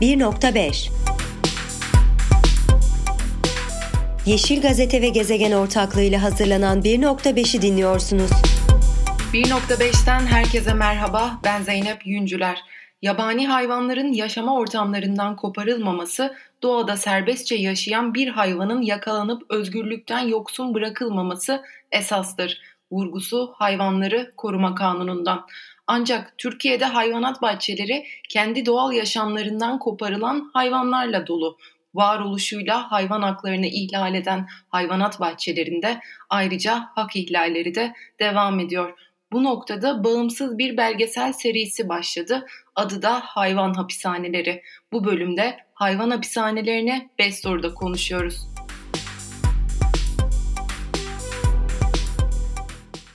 1.5 Yeşil Gazete ve Gezegen ortaklığıyla hazırlanan 1.5'i dinliyorsunuz. 1.5'ten herkese merhaba. Ben Zeynep Yüncüler. Yabani hayvanların yaşama ortamlarından koparılmaması, doğada serbestçe yaşayan bir hayvanın yakalanıp özgürlükten yoksun bırakılmaması esastır. Vurgusu hayvanları koruma kanunundan. Ancak Türkiye'de hayvanat bahçeleri kendi doğal yaşamlarından koparılan hayvanlarla dolu. Varoluşuyla hayvan haklarını ihlal eden hayvanat bahçelerinde ayrıca hak ihlalleri de devam ediyor. Bu noktada bağımsız bir belgesel serisi başladı. Adı da Hayvan Hapishaneleri. Bu bölümde hayvan hapishanelerini 5 soruda konuşuyoruz.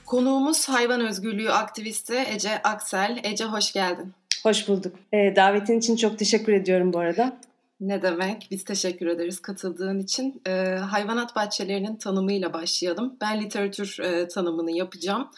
Konuğumuz hayvan özgürlüğü aktivisti Ece Aksel. Ece hoş geldin. Hoş bulduk. E, davetin için çok teşekkür ediyorum bu arada. Ne demek? Biz teşekkür ederiz katıldığın için. E, hayvanat bahçelerinin tanımıyla başlayalım. Ben literatür e, tanımını yapacağım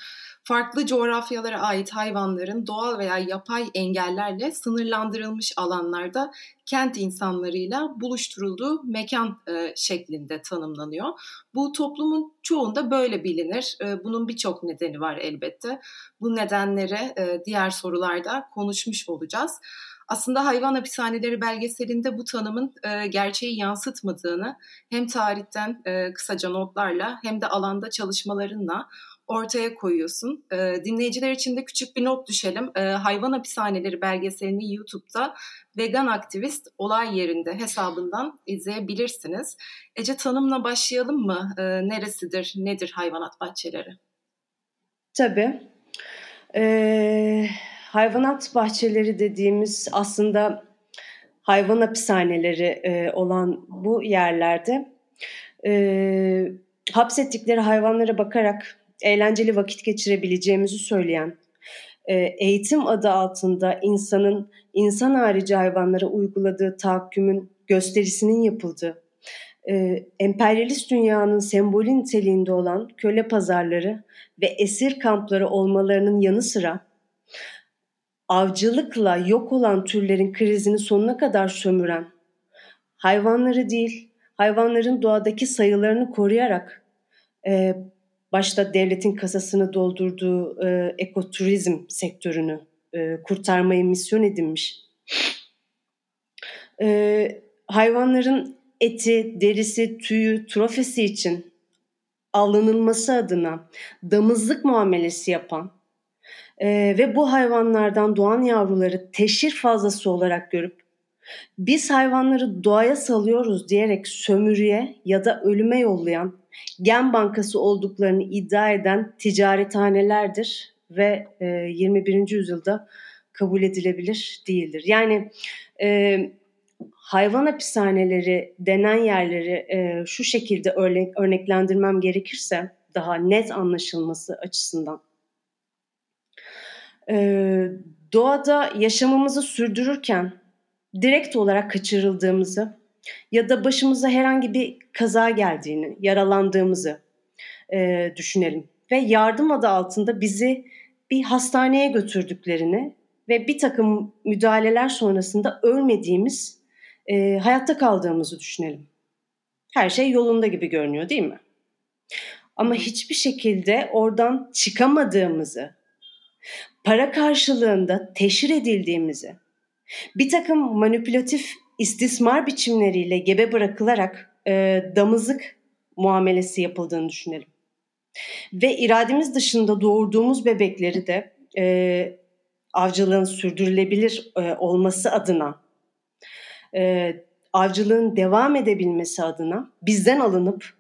farklı coğrafyalara ait hayvanların doğal veya yapay engellerle sınırlandırılmış alanlarda kent insanlarıyla buluşturulduğu mekan e, şeklinde tanımlanıyor. Bu toplumun çoğunda böyle bilinir. E, bunun birçok nedeni var elbette. Bu nedenlere e, diğer sorularda konuşmuş olacağız. Aslında hayvan hapishaneleri belgeselinde bu tanımın e, gerçeği yansıtmadığını hem tarihten e, kısaca notlarla hem de alanda çalışmalarınla ortaya koyuyorsun. E, dinleyiciler için de küçük bir not düşelim. E, Hayvan Hapishaneleri belgeselini YouTube'da Vegan Aktivist Olay Yerinde hesabından izleyebilirsiniz. Ece tanımla başlayalım mı? E, neresidir, nedir hayvanat bahçeleri? Tabii. Ee, hayvanat bahçeleri dediğimiz aslında hayvan hapishaneleri e, olan bu yerlerde e, hapsettikleri hayvanlara bakarak eğlenceli vakit geçirebileceğimizi söyleyen, e, eğitim adı altında insanın insan harici hayvanlara uyguladığı tahakkümün gösterisinin yapıldığı, e, emperyalist dünyanın sembolü niteliğinde olan köle pazarları ve esir kampları olmalarının yanı sıra avcılıkla yok olan türlerin krizini sonuna kadar sömüren, hayvanları değil, hayvanların doğadaki sayılarını koruyarak e, başta devletin kasasını doldurduğu e, ekoturizm sektörünü e, kurtarmayı misyon edinmiş. E, hayvanların eti, derisi, tüyü, trofesi için alınılması adına damızlık muamelesi yapan e, ve bu hayvanlardan doğan yavruları teşhir fazlası olarak görüp biz hayvanları doğaya salıyoruz diyerek sömürüye ya da ölüme yollayan gen bankası olduklarını iddia eden ticarethanelerdir ve e, 21. yüzyılda kabul edilebilir değildir. Yani e, hayvan hapishaneleri denen yerleri e, şu şekilde örnek, örneklendirmem gerekirse daha net anlaşılması açısından. E, doğada yaşamımızı sürdürürken direkt olarak kaçırıldığımızı ya da başımıza herhangi bir kaza geldiğini, yaralandığımızı e, düşünelim. Ve yardım adı altında bizi bir hastaneye götürdüklerini ve bir takım müdahaleler sonrasında ölmediğimiz, e, hayatta kaldığımızı düşünelim. Her şey yolunda gibi görünüyor değil mi? Ama hiçbir şekilde oradan çıkamadığımızı, para karşılığında teşhir edildiğimizi, bir takım manipülatif istismar biçimleriyle gebe bırakılarak e, damızlık muamelesi yapıldığını düşünelim. Ve irademiz dışında doğurduğumuz bebekleri de e, avcılığın sürdürülebilir e, olması adına, e, avcılığın devam edebilmesi adına bizden alınıp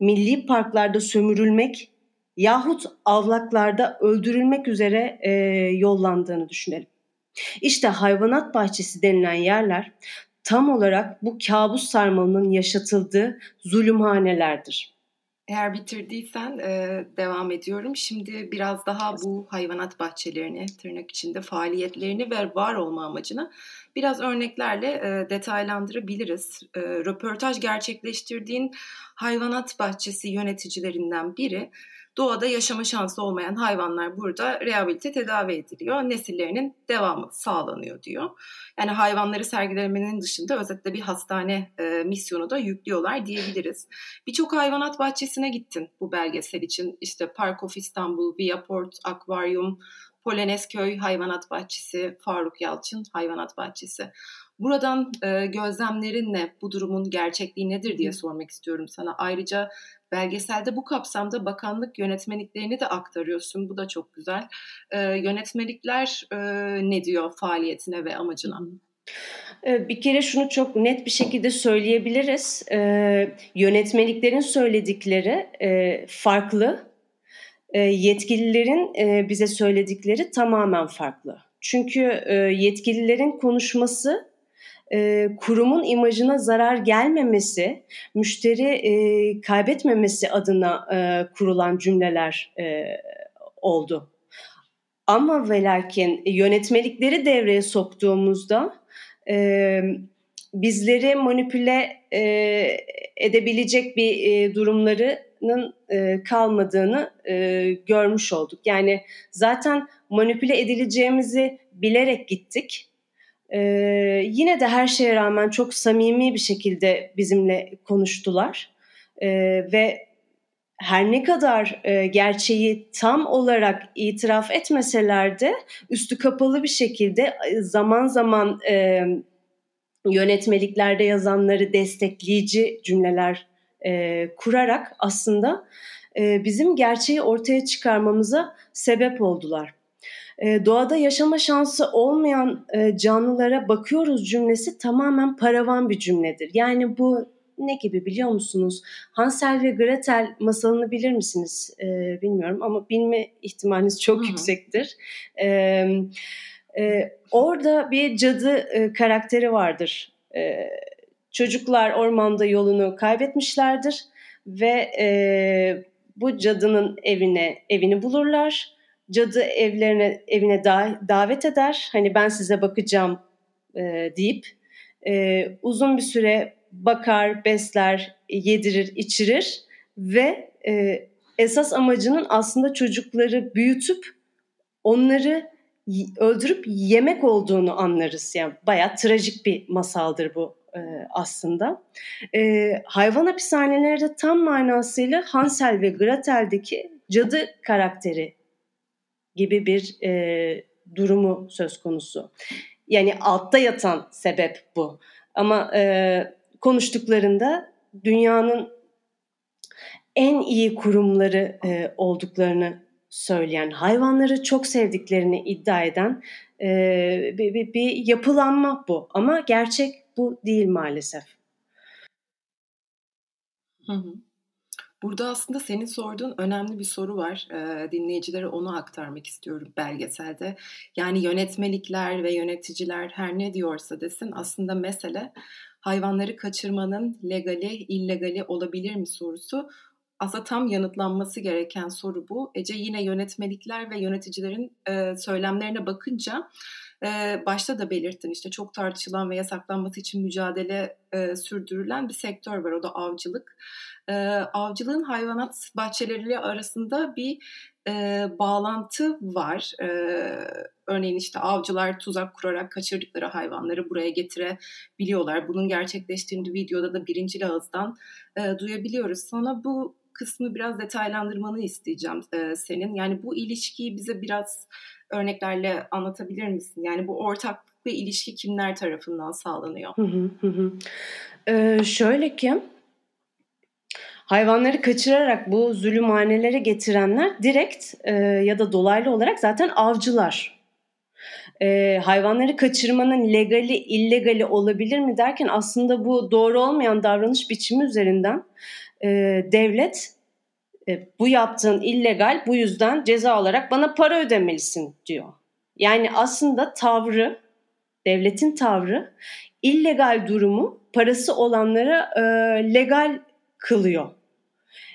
milli parklarda sömürülmek yahut avlaklarda öldürülmek üzere e, yollandığını düşünelim. İşte hayvanat bahçesi denilen yerler tam olarak bu kabus sarmalının yaşatıldığı zulümhanelerdir. Eğer bitirdiysen e, devam ediyorum. Şimdi biraz daha bu hayvanat bahçelerini, tırnak içinde faaliyetlerini ve var olma amacını biraz örneklerle e, detaylandırabiliriz. E, röportaj gerçekleştirdiğin hayvanat bahçesi yöneticilerinden biri doğada yaşama şansı olmayan hayvanlar burada rehabilite tedavi ediliyor. Nesillerinin devamı sağlanıyor diyor. Yani hayvanları sergilemenin dışında özetle bir hastane e, misyonu da yüklüyorlar diyebiliriz. Birçok hayvanat bahçesine gittin bu belgesel için. İşte Park of İstanbul, Viaport, Akvaryum, Polonezköy Hayvanat Bahçesi, Faruk Yalçın Hayvanat Bahçesi. Buradan e, gözlemlerin ne, bu durumun gerçekliği nedir diye sormak istiyorum sana. Ayrıca belgeselde bu kapsamda bakanlık yönetmeliklerini de aktarıyorsun. Bu da çok güzel. E, yönetmelikler e, ne diyor faaliyetine ve amacına? E, bir kere şunu çok net bir şekilde söyleyebiliriz. Ee, yönetmeliklerin söyledikleri e, farklı, e, yetkililerin e, bize söyledikleri tamamen farklı. Çünkü e, yetkililerin konuşması e, kurumun imajına zarar gelmemesi, müşteri e, kaybetmemesi adına e, kurulan cümleler oldu. Ama ve yönetmelikleri devreye soktuğumuzda e, bizleri manipüle edebilecek bir e, kalmadığını e, görmüş olduk. Yani zaten manipüle edileceğimizi bilerek gittik ee, yine de her şeye rağmen çok samimi bir şekilde bizimle konuştular ee, ve her ne kadar e, gerçeği tam olarak itiraf etmeseler de üstü kapalı bir şekilde e, zaman zaman e, yönetmeliklerde yazanları destekleyici cümleler e, kurarak aslında e, bizim gerçeği ortaya çıkarmamıza sebep oldular. E, doğada yaşama şansı olmayan e, canlılara bakıyoruz cümlesi tamamen paravan bir cümledir. Yani bu ne gibi biliyor musunuz? Hansel ve Gretel masalını bilir misiniz? E, bilmiyorum ama bilme ihtimaliniz çok Hı-hı. yüksektir. E, e, orada bir cadı e, karakteri vardır. E, çocuklar ormanda yolunu kaybetmişlerdir ve e, bu cadının evine evini bulurlar cadı evlerine evine da, davet eder. Hani ben size bakacağım e, deyip e, uzun bir süre bakar, besler, yedirir, içirir ve e, esas amacının aslında çocukları büyütüp onları öldürüp yemek olduğunu anlarız. Yani bayağı trajik bir masaldır bu e, aslında. E, hayvan hapishaneleri de tam manasıyla Hansel ve Gretel'deki cadı karakteri gibi bir e, durumu söz konusu. Yani altta yatan sebep bu. Ama e, konuştuklarında dünyanın en iyi kurumları e, olduklarını söyleyen, hayvanları çok sevdiklerini iddia eden e, bir, bir, bir yapılanma bu. Ama gerçek bu değil maalesef. Hı hı. Burada aslında senin sorduğun önemli bir soru var. E, dinleyicilere onu aktarmak istiyorum belgeselde. Yani yönetmelikler ve yöneticiler her ne diyorsa desin aslında mesele hayvanları kaçırmanın legali, illegali olabilir mi sorusu aslında tam yanıtlanması gereken soru bu. Ece yine yönetmelikler ve yöneticilerin e, söylemlerine bakınca başta da belirttin işte çok tartışılan ve yasaklanması için mücadele sürdürülen bir sektör var o da avcılık avcılığın hayvanat bahçeleriyle arasında bir bağlantı var. Örneğin işte avcılar tuzak kurarak kaçırdıkları hayvanları buraya getirebiliyorlar. Bunun gerçekleştiğini videoda da birinci ağızdan duyabiliyoruz. Sana bu kısmı biraz detaylandırmanı isteyeceğim senin. Yani bu ilişkiyi bize biraz örneklerle anlatabilir misin? Yani bu ortaklıklı ilişki kimler tarafından sağlanıyor? Ee, şöyle ki hayvanları kaçırarak bu zulümhanelere getirenler direkt e, ya da dolaylı olarak zaten avcılar. E, hayvanları kaçırmanın legali illegali olabilir mi derken aslında bu doğru olmayan davranış biçimi üzerinden e, devlet e, bu yaptığın illegal bu yüzden ceza olarak bana para ödemelisin diyor. Yani aslında tavrı devletin tavrı illegal durumu parası olanlara e, legal kılıyor.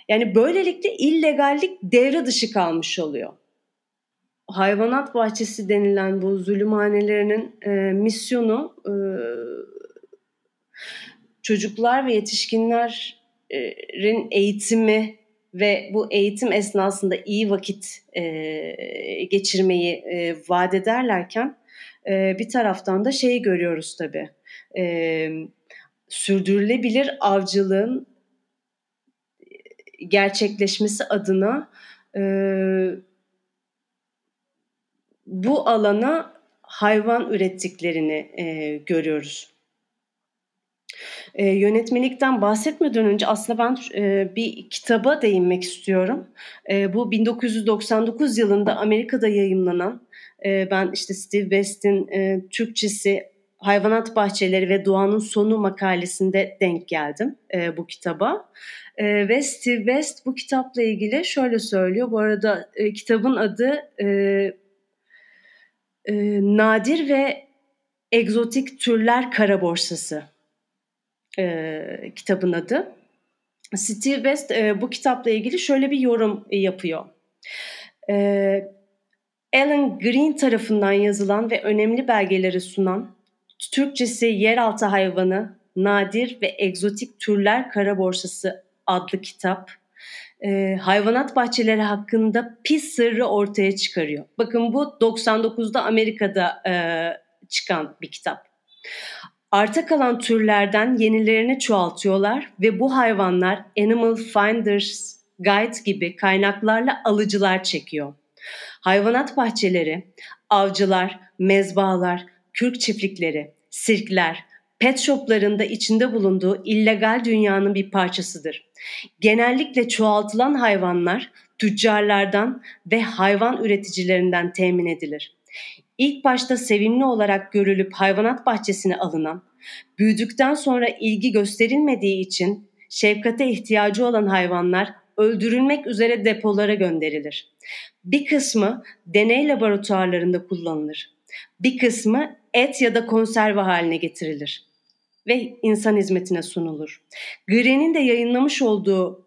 Yani böylelikle illegallik devre dışı kalmış oluyor. Hayvanat bahçesi denilen bu zulümhanelerinin e, misyonu e, çocuklar ve yetişkinlerin eğitimi ve bu eğitim esnasında iyi vakit e, geçirmeyi e, vaat ederlerken e, bir taraftan da şeyi görüyoruz tabii. E, sürdürülebilir avcılığın gerçekleşmesi adına e, bu alana hayvan ürettiklerini e, görüyoruz. E, yönetmelikten bahsetmeden önce aslında ben e, bir kitaba değinmek istiyorum. E, bu 1999 yılında Amerika'da yayımlanan, e, ben işte Steve West'in e, Türkçesi Hayvanat Bahçeleri ve Doğanın Sonu makalesinde denk geldim e, bu kitaba. E, ve Steve West bu kitapla ilgili şöyle söylüyor. Bu arada e, kitabın adı e, e, Nadir ve Egzotik Türler Kara Borsası e, kitabın adı. Steve West e, bu kitapla ilgili şöyle bir yorum yapıyor. E, Alan Green tarafından yazılan ve önemli belgeleri sunan Türkçesi Yeraltı Hayvanı, Nadir ve Egzotik Türler Kara Borsası adlı kitap e, hayvanat bahçeleri hakkında pis sırrı ortaya çıkarıyor. Bakın bu 99'da Amerika'da e, çıkan bir kitap. Arta kalan türlerden yenilerini çoğaltıyorlar ve bu hayvanlar Animal Finders Guide gibi kaynaklarla alıcılar çekiyor. Hayvanat bahçeleri, avcılar, mezbahalar, kürk çiftlikleri, sirkler, pet shoplarında içinde bulunduğu illegal dünyanın bir parçasıdır. Genellikle çoğaltılan hayvanlar tüccarlardan ve hayvan üreticilerinden temin edilir. İlk başta sevimli olarak görülüp hayvanat bahçesine alınan, büyüdükten sonra ilgi gösterilmediği için şefkate ihtiyacı olan hayvanlar öldürülmek üzere depolara gönderilir. Bir kısmı deney laboratuvarlarında kullanılır. Bir kısmı et ya da konserve haline getirilir ve insan hizmetine sunulur. Green'in de yayınlamış olduğu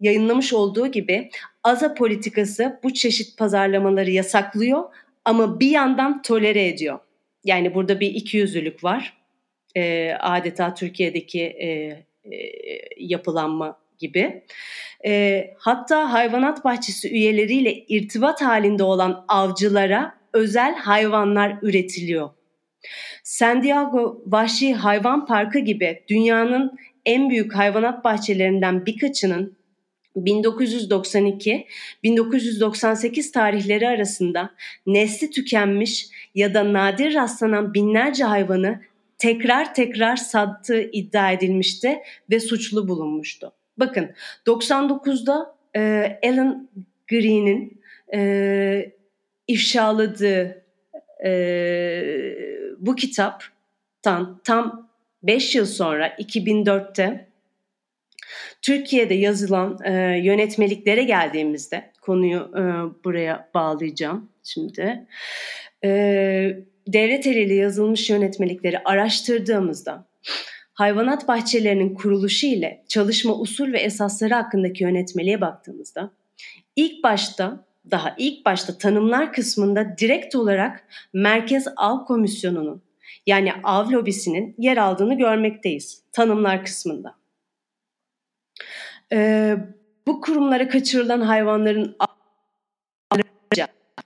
yayınlamış olduğu gibi AZA politikası bu çeşit pazarlamaları yasaklıyor ama bir yandan tolere ediyor. Yani burada bir ikiyüzlülük var. E, adeta Türkiye'deki e, e, yapılanma gibi. E, hatta hayvanat bahçesi üyeleriyle irtibat halinde olan avcılara özel hayvanlar üretiliyor. San Diego Vahşi Hayvan Parkı gibi dünyanın en büyük hayvanat bahçelerinden birkaçının 1992-1998 tarihleri arasında nesli tükenmiş ya da nadir rastlanan binlerce hayvanı tekrar tekrar sattığı iddia edilmişti ve suçlu bulunmuştu. Bakın 99'da e, Alan Green'in e, ifşaladığı e, bu kitaptan tam 5 yıl sonra 2004'te Türkiye'de yazılan e, yönetmeliklere geldiğimizde konuyu e, buraya bağlayacağım şimdi. E, devlet eliyle yazılmış yönetmelikleri araştırdığımızda hayvanat bahçelerinin kuruluşu ile çalışma usul ve esasları hakkındaki yönetmeliğe baktığımızda ilk başta daha ilk başta tanımlar kısmında direkt olarak Merkez Av Komisyonu'nun yani av lobisinin yer aldığını görmekteyiz tanımlar kısmında. Ee, bu kurumlara kaçırılan hayvanların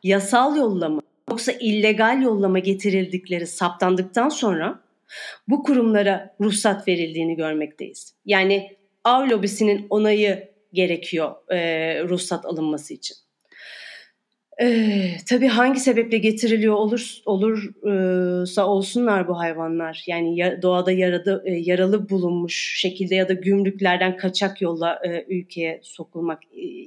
yasal yolla mı yoksa illegal yolla mı getirildikleri saptandıktan sonra bu kurumlara ruhsat verildiğini görmekteyiz. Yani av lobisinin onayı gerekiyor e, ruhsat alınması için. Ee, tabii hangi sebeple getiriliyor olur olursa olsunlar bu hayvanlar yani ya, doğada yaralı, e, yaralı bulunmuş şekilde ya da gümrüklerden kaçak yolla e, ülkeye sokulmak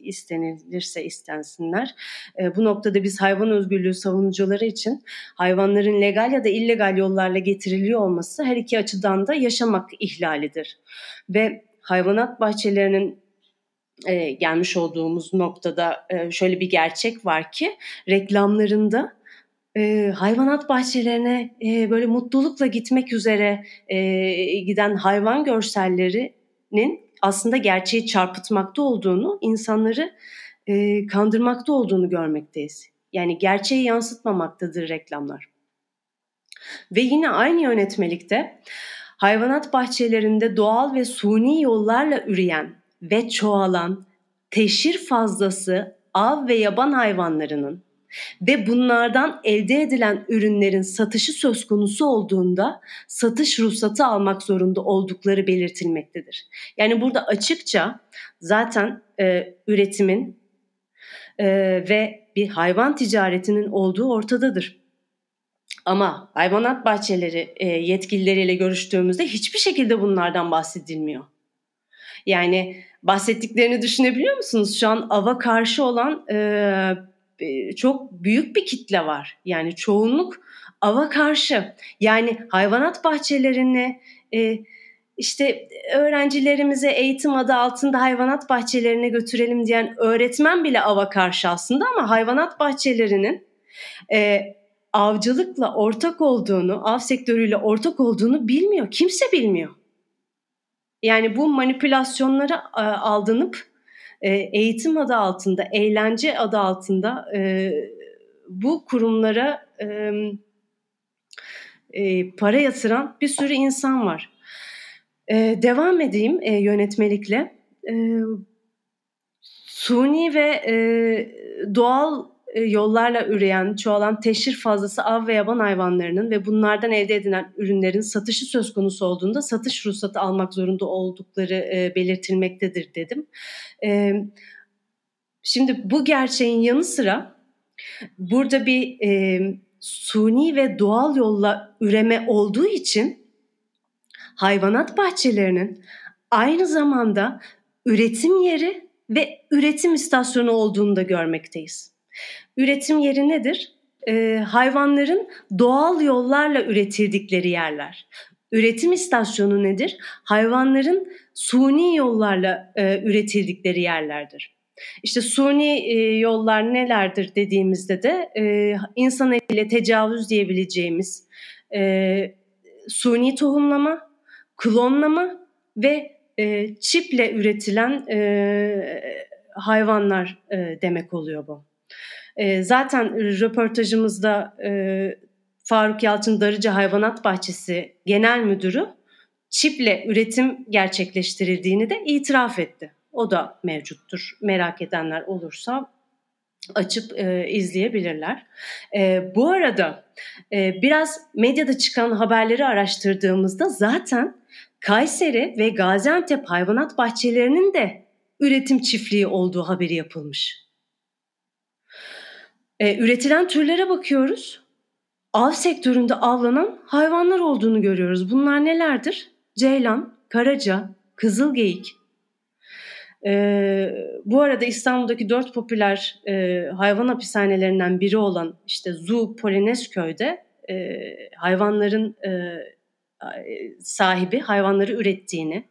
istenilirse istensinler. E, bu noktada biz hayvan özgürlüğü savunucuları için hayvanların legal ya da illegal yollarla getiriliyor olması her iki açıdan da yaşamak ihlalidir. Ve hayvanat bahçelerinin e, gelmiş olduğumuz noktada e, şöyle bir gerçek var ki reklamlarında e, hayvanat bahçelerine e, böyle mutlulukla gitmek üzere e, giden hayvan görsellerinin aslında gerçeği çarpıtmakta olduğunu, insanları e, kandırmakta olduğunu görmekteyiz. Yani gerçeği yansıtmamaktadır reklamlar. Ve yine aynı yönetmelikte hayvanat bahçelerinde doğal ve suni yollarla üreyen ve çoğalan teşhir fazlası av ve yaban hayvanlarının ve bunlardan elde edilen ürünlerin satışı söz konusu olduğunda satış ruhsatı almak zorunda oldukları belirtilmektedir. Yani burada açıkça zaten e, üretimin e, ve bir hayvan ticaretinin olduğu ortadadır. Ama hayvanat bahçeleri e, yetkilileriyle görüştüğümüzde hiçbir şekilde bunlardan bahsedilmiyor. Yani bahsettiklerini düşünebiliyor musunuz? Şu an ava karşı olan e, çok büyük bir kitle var. Yani çoğunluk ava karşı. Yani hayvanat bahçelerini e, işte öğrencilerimize eğitim adı altında hayvanat bahçelerine götürelim diyen öğretmen bile ava karşı aslında ama hayvanat bahçelerinin e, avcılıkla ortak olduğunu, av sektörüyle ortak olduğunu bilmiyor. Kimse bilmiyor. Yani bu manipülasyonlara e, aldanıp e, eğitim adı altında, eğlence adı altında e, bu kurumlara para yatıran bir sürü insan var. Devam edeyim yönetmelikle. Suni ve doğal yollarla üreyen, çoğalan teşhir fazlası av ve yaban hayvanlarının ve bunlardan elde edilen ürünlerin satışı söz konusu olduğunda satış ruhsatı almak zorunda oldukları e, belirtilmektedir dedim. E, şimdi bu gerçeğin yanı sıra burada bir e, suni ve doğal yolla üreme olduğu için hayvanat bahçelerinin aynı zamanda üretim yeri ve üretim istasyonu olduğunu da görmekteyiz. Üretim yeri nedir? Ee, hayvanların doğal yollarla üretildikleri yerler. Üretim istasyonu nedir? Hayvanların suni yollarla e, üretildikleri yerlerdir. İşte suni e, yollar nelerdir dediğimizde de e, insan eliyle tecavüz diyebileceğimiz e, suni tohumlama, klonlama ve e, çiple üretilen e, hayvanlar e, demek oluyor bu. E, zaten röportajımızda e, Faruk Yalçın Darıcı Hayvanat Bahçesi Genel Müdürü çiple üretim gerçekleştirildiğini de itiraf etti. O da mevcuttur. Merak edenler olursa açıp e, izleyebilirler. E, bu arada e, biraz medyada çıkan haberleri araştırdığımızda zaten Kayseri ve Gaziantep hayvanat bahçelerinin de üretim çiftliği olduğu haberi yapılmış. E, üretilen türlere bakıyoruz. Av sektöründe avlanan hayvanlar olduğunu görüyoruz. Bunlar nelerdir? Ceylan, karaca, kızılgeyik. E, bu arada İstanbul'daki dört popüler e, hayvan hapishanelerinden biri olan işte Zoo Polonezköy'de e, hayvanların e, sahibi hayvanları ürettiğini,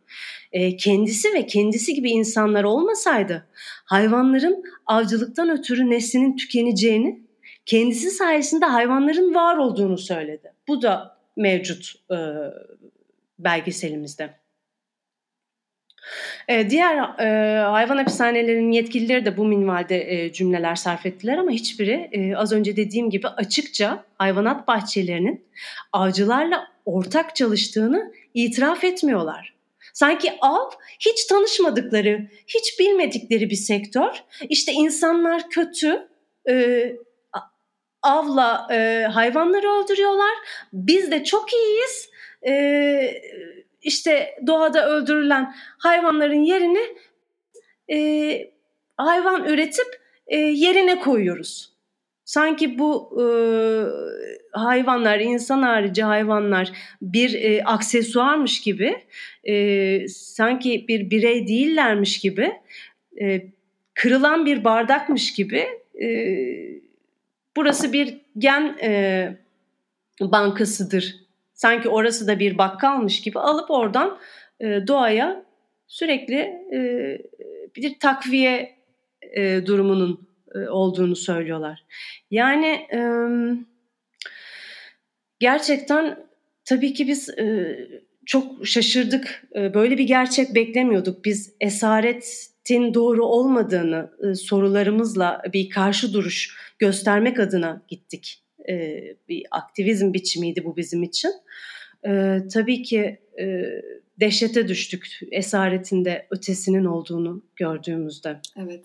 e, kendisi ve kendisi gibi insanlar olmasaydı hayvanların avcılıktan ötürü neslinin tükeneceğini, kendisi sayesinde hayvanların var olduğunu söyledi. Bu da mevcut e, belgeselimizde. E, diğer e, hayvan hapishanelerinin yetkilileri de bu minvalde e, cümleler sarf ettiler ama hiçbiri e, az önce dediğim gibi açıkça hayvanat bahçelerinin avcılarla ortak çalıştığını itiraf etmiyorlar. Sanki av hiç tanışmadıkları, hiç bilmedikleri bir sektör. İşte insanlar kötü, e, avla e, hayvanları öldürüyorlar. Biz de çok iyiyiz. E, işte doğada öldürülen hayvanların yerine e, hayvan üretip e, yerine koyuyoruz. Sanki bu e, hayvanlar, insan harici hayvanlar bir e, aksesuarmış gibi, e, sanki bir birey değillermiş gibi, e, kırılan bir bardakmış gibi, e, burası bir gen e, bankasıdır. Sanki orası da bir bakkalmış gibi alıp oradan e, doğaya sürekli e, bir takviye e, durumunun e, olduğunu söylüyorlar. Yani e, gerçekten tabii ki biz e, çok şaşırdık. E, böyle bir gerçek beklemiyorduk. Biz esaretin doğru olmadığını e, sorularımızla bir karşı duruş göstermek adına gittik. E, bir aktivizm biçimiydi bu bizim için. e, tabii ki e, dehşete düştük esaretinde ötesinin olduğunu gördüğümüzde. Evet.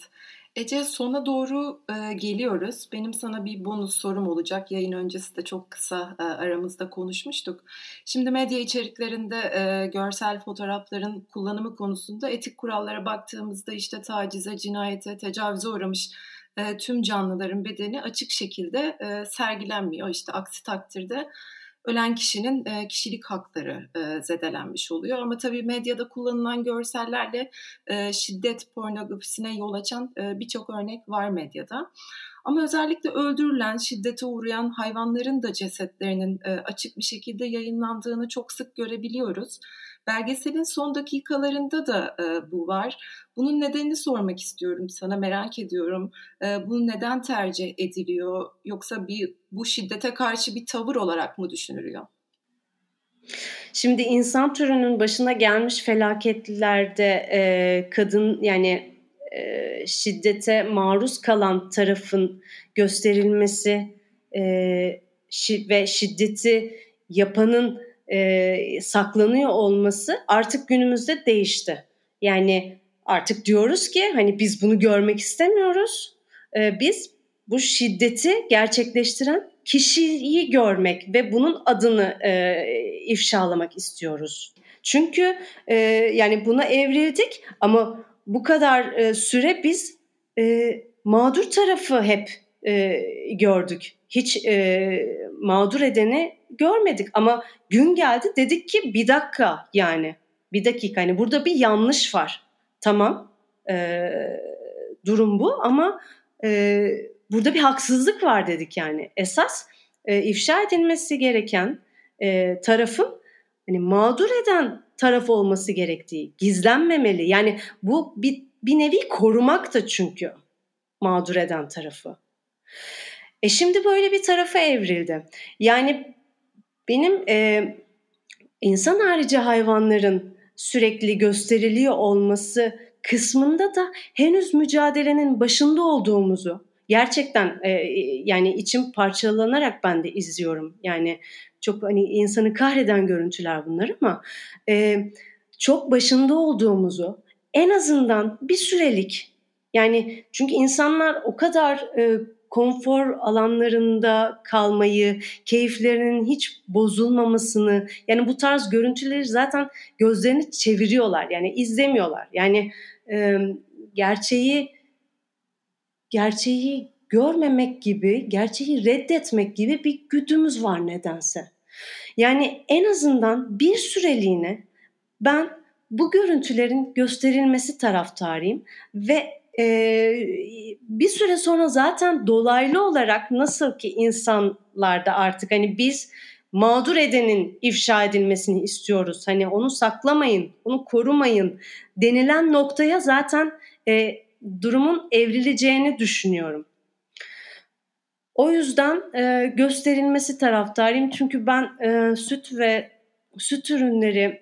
Ece sona doğru e, geliyoruz. Benim sana bir bonus sorum olacak. Yayın öncesi de çok kısa e, aramızda konuşmuştuk. Şimdi medya içeriklerinde e, görsel fotoğrafların kullanımı konusunda etik kurallara baktığımızda işte tacize, cinayete, tecavüze uğramış e, tüm canlıların bedeni açık şekilde e, sergilenmiyor. İşte aksi takdirde ölen kişinin e, kişilik hakları e, zedelenmiş oluyor. Ama tabii medyada kullanılan görsellerle e, şiddet pornografisine yol açan e, birçok örnek var medyada. Ama özellikle öldürülen, şiddete uğrayan hayvanların da cesetlerinin e, açık bir şekilde yayınlandığını çok sık görebiliyoruz. Belgeselin son dakikalarında da e, bu var. Bunun nedenini sormak istiyorum sana, merak ediyorum. E, bu neden tercih ediliyor? Yoksa bir bu şiddete karşı bir tavır olarak mı düşünülüyor? Şimdi insan türünün başına gelmiş felaketlerde e, kadın yani e, şiddete maruz kalan tarafın gösterilmesi e, şi, ve şiddeti yapanın e, saklanıyor olması artık günümüzde değişti. Yani artık diyoruz ki hani biz bunu görmek istemiyoruz. E, biz bu şiddeti gerçekleştiren kişiyi görmek ve bunun adını e, ifşalamak istiyoruz. Çünkü e, yani buna evrildik ama bu kadar e, süre biz e, mağdur tarafı hep e, gördük. Hiç e, mağdur edeni görmedik ama gün geldi dedik ki bir dakika yani bir dakika hani burada bir yanlış var. Tamam e, durum bu ama e, burada bir haksızlık var dedik yani. Esas e, ifşa edilmesi gereken e, tarafın hani mağdur eden taraf olması gerektiği, gizlenmemeli. Yani bu bir, bir nevi korumak da çünkü mağdur eden tarafı. E şimdi böyle bir tarafa evrildi. Yani benim e, insan harici hayvanların sürekli gösteriliyor olması kısmında da henüz mücadelenin başında olduğumuzu gerçekten e, yani içim parçalanarak ben de izliyorum. Yani çok hani insanı kahreden görüntüler bunlar ama e, çok başında olduğumuzu en azından bir sürelik yani çünkü insanlar o kadar e, konfor alanlarında kalmayı, keyiflerinin hiç bozulmamasını, yani bu tarz görüntüleri zaten gözlerini çeviriyorlar. Yani izlemiyorlar. Yani e, gerçeği gerçeği görmemek gibi, gerçeği reddetmek gibi bir güdümüz var nedense. Yani en azından bir süreliğine ben bu görüntülerin gösterilmesi taraftarıyım ve e, bir süre sonra zaten dolaylı olarak nasıl ki insanlarda artık hani biz mağdur edenin ifşa edilmesini istiyoruz. Hani onu saklamayın, onu korumayın denilen noktaya zaten e, durumun evrileceğini düşünüyorum. O yüzden e, gösterilmesi taraftarıyım. Çünkü ben e, süt ve süt ürünleri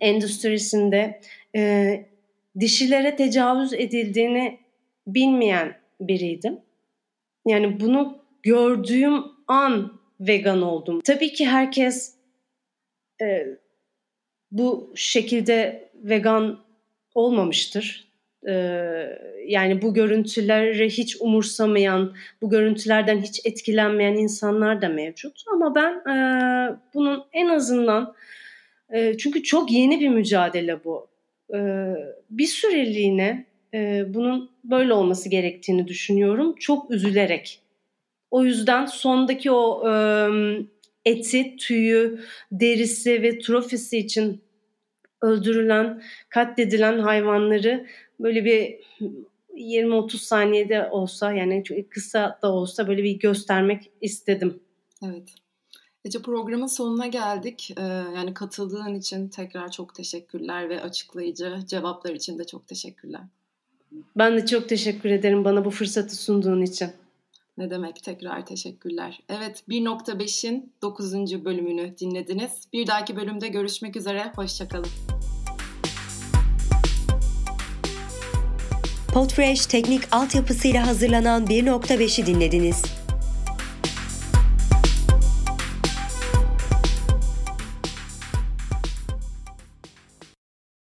endüstrisinde e, dişilere tecavüz edildiğini bilmeyen biriydim. Yani bunu gördüğüm an vegan oldum. Tabii ki herkes e, bu şekilde vegan olmamıştır. E, yani bu görüntüleri hiç umursamayan, bu görüntülerden hiç etkilenmeyen insanlar da mevcut. Ama ben e, bunun en azından e, çünkü çok yeni bir mücadele bu bir süreliğine e, bunun böyle olması gerektiğini düşünüyorum. Çok üzülerek. O yüzden sondaki o e, eti, tüyü, derisi ve trofisi için öldürülen, katledilen hayvanları böyle bir 20-30 saniyede olsa yani kısa da olsa böyle bir göstermek istedim. Evet. Ece programın sonuna geldik. Ee, yani katıldığın için tekrar çok teşekkürler ve açıklayıcı cevaplar için de çok teşekkürler. Ben de çok teşekkür ederim bana bu fırsatı sunduğun için. Ne demek tekrar teşekkürler. Evet 1.5'in 9. bölümünü dinlediniz. Bir dahaki bölümde görüşmek üzere. Hoşçakalın. Podfresh teknik altyapısıyla hazırlanan 1.5'i dinlediniz.